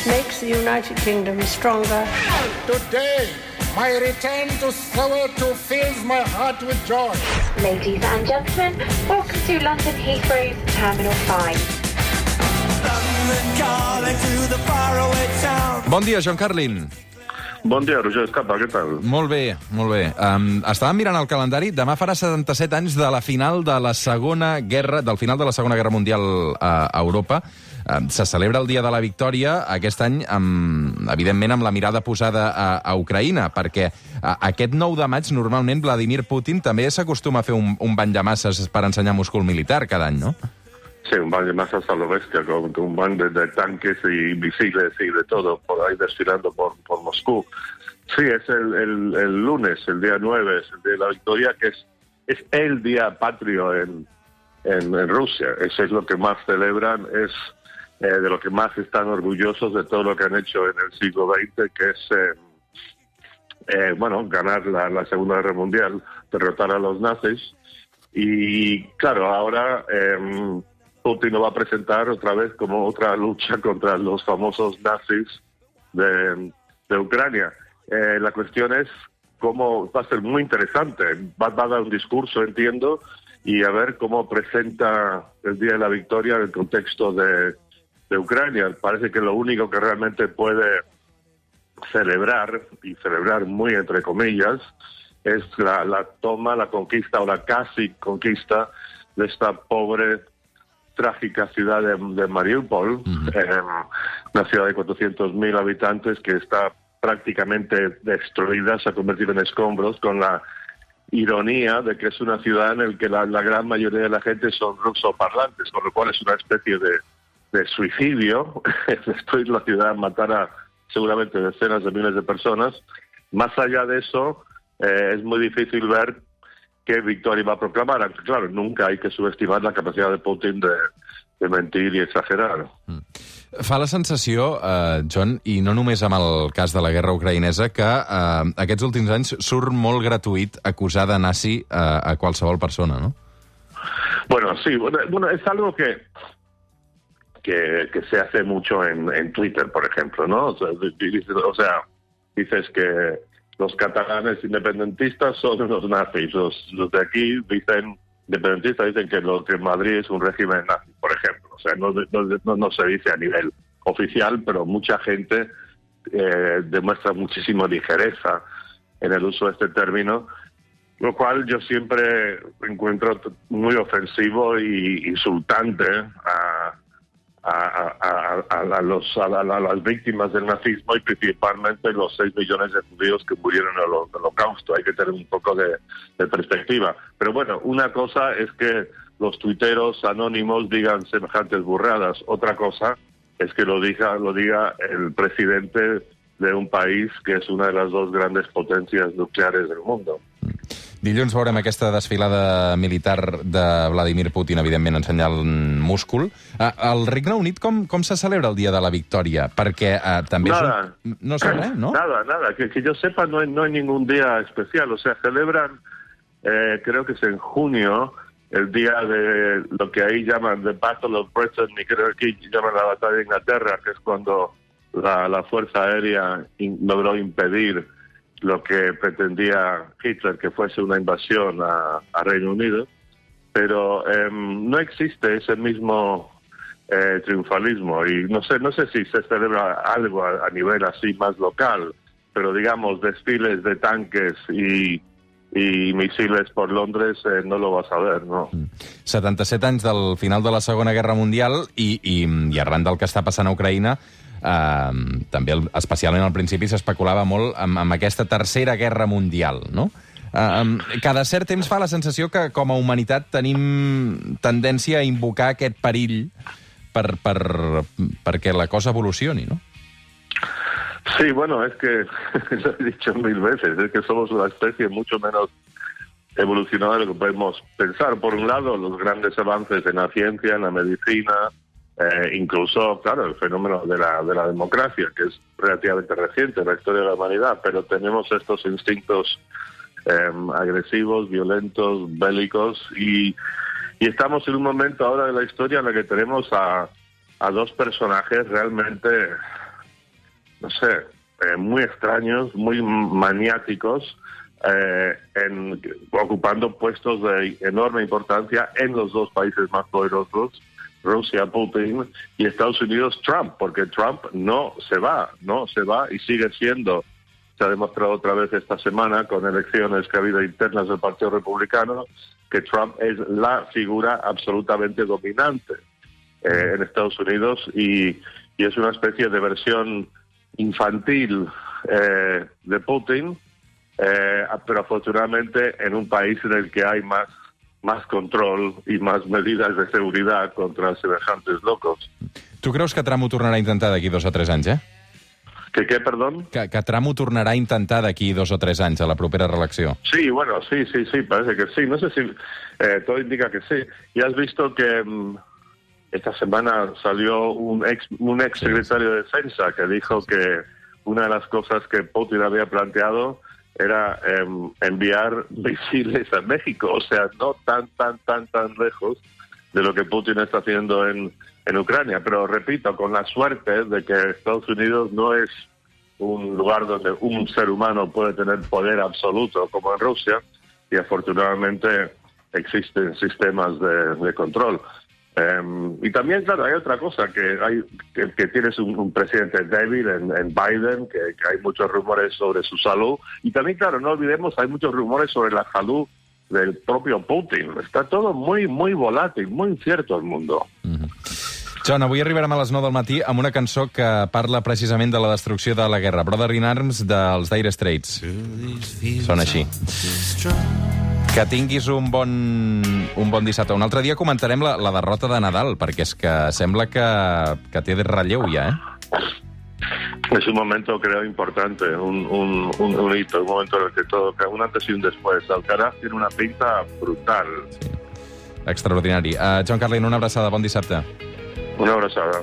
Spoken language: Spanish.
It makes the United Kingdom stronger. Today, my return to Soweto fills my heart with joy. Ladies and gentlemen, welcome to London Heathrow's Terminal 5. Bon dia, Joan Carlin. Bon dia, Roger Escapa, què tal? Molt bé, molt bé. Um, estàvem mirant el calendari. Demà farà 77 anys de la final de la Segona Guerra, del final de la Segona Guerra Mundial a, Europa. Um, se celebra el Dia de la Victòria aquest any, amb, evidentment, amb la mirada posada a, a Ucraïna, perquè a, aquest 9 de maig, normalment, Vladimir Putin també s'acostuma a fer un, un bany de masses per ensenyar múscul militar cada any, no? Sí, un baño más hasta lo bestia, con, un baño de, tanques y misiles y de todo por ahí desfilando por, por Moscú. Sí, es el, el, el, lunes, el día 9, es el día de la victoria, que es, es el día patrio en, en, en Rusia. Eso es lo que más celebran, es eh, de lo que más están orgullosos de todo lo que han hecho en el siglo XX, que es, eh, eh, bueno, ganar la, la Segunda Guerra Mundial, derrotar a los nazis. Y claro, ahora Putin lo va a presentar otra vez como otra lucha contra los famosos nazis de, de Ucrania. Eh, la cuestión es cómo va a ser muy interesante. Va, va, a dar un discurso, entiendo, y a ver cómo presenta el Día de la Victoria en el contexto de, de Ucrania. Parece que lo único que realmente puede celebrar, y celebrar muy entre comillas, es la, la toma, la conquista o la casi conquista de esta pobre trágica ciudad de, de Mariupol, uh -huh. eh, una ciudad de 400.000 habitantes que está prácticamente destruida, se ha convertido en escombros, con la ironía de que es una ciudad en la que la, la gran mayoría de la gente son rusoparlantes, con lo cual es una especie de, de suicidio, destruir la ciudad, matar a seguramente decenas de miles de personas. Más allá de eso, eh, es muy difícil ver qué victoria va a proclamar. Aunque, claro, nunca hay que subestimar la capacidad de Putin de, de mentir i exagerar. Mm. Fa la sensació, eh, John, i no només amb el cas de la guerra ucraïnesa, que eh, aquests últims anys surt molt gratuït acusar de nazi eh, a qualsevol persona, ¿no? Bueno, sí, bueno, es algo que, que, que se hace mucho en, en Twitter, por ejemplo, ¿no? O sea, o sea, dices que los catalanes independentistas son los nazis. Los, de aquí dicen, independentistas dicen que, lo, que Madrid es un régimen nazi, por ejemplo. O sea, no, se dice a nivel oficial, pero mucha gente eh, demuestra muchísima ligereza en el uso de este término, lo cual yo siempre encuentro muy ofensivo y insultante a, a, a, a, los, a, las víctimas del nazismo y principalmente los 6 millones de judíos que murieron en el holocausto. Hay que tener un poco de, de, perspectiva. Pero bueno, una cosa es que los tuiteros anónimos digan semejantes burradas. Otra cosa es que lo diga, lo diga el presidente de un país que és una de les dues grandes potències nucleares del món. Dilluns veurem aquesta desfilada militar de Vladimir Putin, evidentment, ensenyant múscul. Al Regne Unit, com, com se celebra el Dia de la Victòria? Perquè eh, també nada, és un... No sé res, ¿no? Nada, nada. Que, que yo sepa, no hay, no hay ningún día especial. O sea, celebran, eh, creo que es en junio, el día de lo que ahí llaman The Battle of Britain, y creo que aquí llaman la batalla de Inglaterra, que es cuando la, la Fuerza Aérea in, logró impedir lo que pretendía Hitler, que fuese una invasión a, a Reino Unido, pero eh, no existe ese mismo eh, triunfalismo y no sé, no sé si se celebra algo a, a nivel así más local, pero digamos desfiles de tanques y i misiles per Londres eh, no lo vas a ver, no? 77 anys del final de la Segona Guerra Mundial i, i, i arran del que està passant a Ucraïna, eh, també, el, especialment al principi, s'especulava molt amb, amb aquesta tercera guerra mundial, no? Eh, cada cert temps fa la sensació que, com a humanitat, tenim tendència a invocar aquest perill per, per, perquè la cosa evolucioni, no? Sí, bueno, es que lo he dicho mil veces, es que somos una especie mucho menos evolucionada de lo que podemos pensar. Por un lado, los grandes avances en la ciencia, en la medicina, eh, incluso, claro, el fenómeno de la, de la democracia, que es relativamente reciente en la historia de la humanidad, pero tenemos estos instintos eh, agresivos, violentos, bélicos, y, y, estamos en un momento ahora de la historia en la que tenemos a, a dos personajes realmente no sé, eh, muy extraños, muy maniáticos, eh, ocupando puestos de enorme importancia en los dos países más poderosos, Rusia, Putin, y Estados Unidos, Trump, porque Trump no se va, no se va y sigue siendo, se ha demostrado otra vez esta semana con elecciones que ha habido internas del Partido Republicano, que Trump es la figura absolutamente dominante eh, en Estados Unidos y, y, es una especie de versión infantil eh, de Putin, eh, pero afortunadamente en un país en el que hay más más control i más medidas de seguretat contra semejantes locos. Tu creus que Trump ho tornarà a intentar d'aquí dos o tres anys, eh? Que què, perdó? Que, que Trump ho tornarà a intentar d'aquí dos o tres anys, a la propera reelecció. Sí, bueno, sí, sí, sí, parece que sí. No sé si... Eh, todo indica que sí. Y has visto que mmm, esta semana salió un ex, un ex secretario de Defensa que dijo que una de las cosas que Putin había planteado era eh, enviar misiles a México, o sea, no tan, tan, tan, tan lejos de lo que Putin está haciendo en, en Ucrania. Pero repito, con la suerte de que Estados Unidos no es un lugar donde un ser humano puede tener poder absoluto como en Rusia, y afortunadamente existen sistemas de, de control. Um, y también, claro, hay otra cosa, que hay que, que tienes un, un, presidente débil en, en Biden, que, que, hay muchos rumores sobre su salud. Y también, claro, no olvidemos, hay muchos rumores sobre la salud del propio Putin. Está todo muy, muy volátil, muy incierto el mundo. Mm -hmm. John, avui arribarem a les 9 del matí amb una cançó que parla precisament de la destrucció de la guerra. Brother in Arms dels Dire Straits. Sona així. Que tinguis un bon, un bon dissabte. Un altre dia comentarem la, la derrota de Nadal, perquè és que sembla que, que té de relleu ja, eh? Es un momento, creo, importante, un, un, un, un hito, un momento en el que todo, que un antes y un después. Alcaraz tiene una pinta brutal. Sí. Extraordinari. Uh, Joan Carlin, una abraçada, bon dissabte. Una abraçada.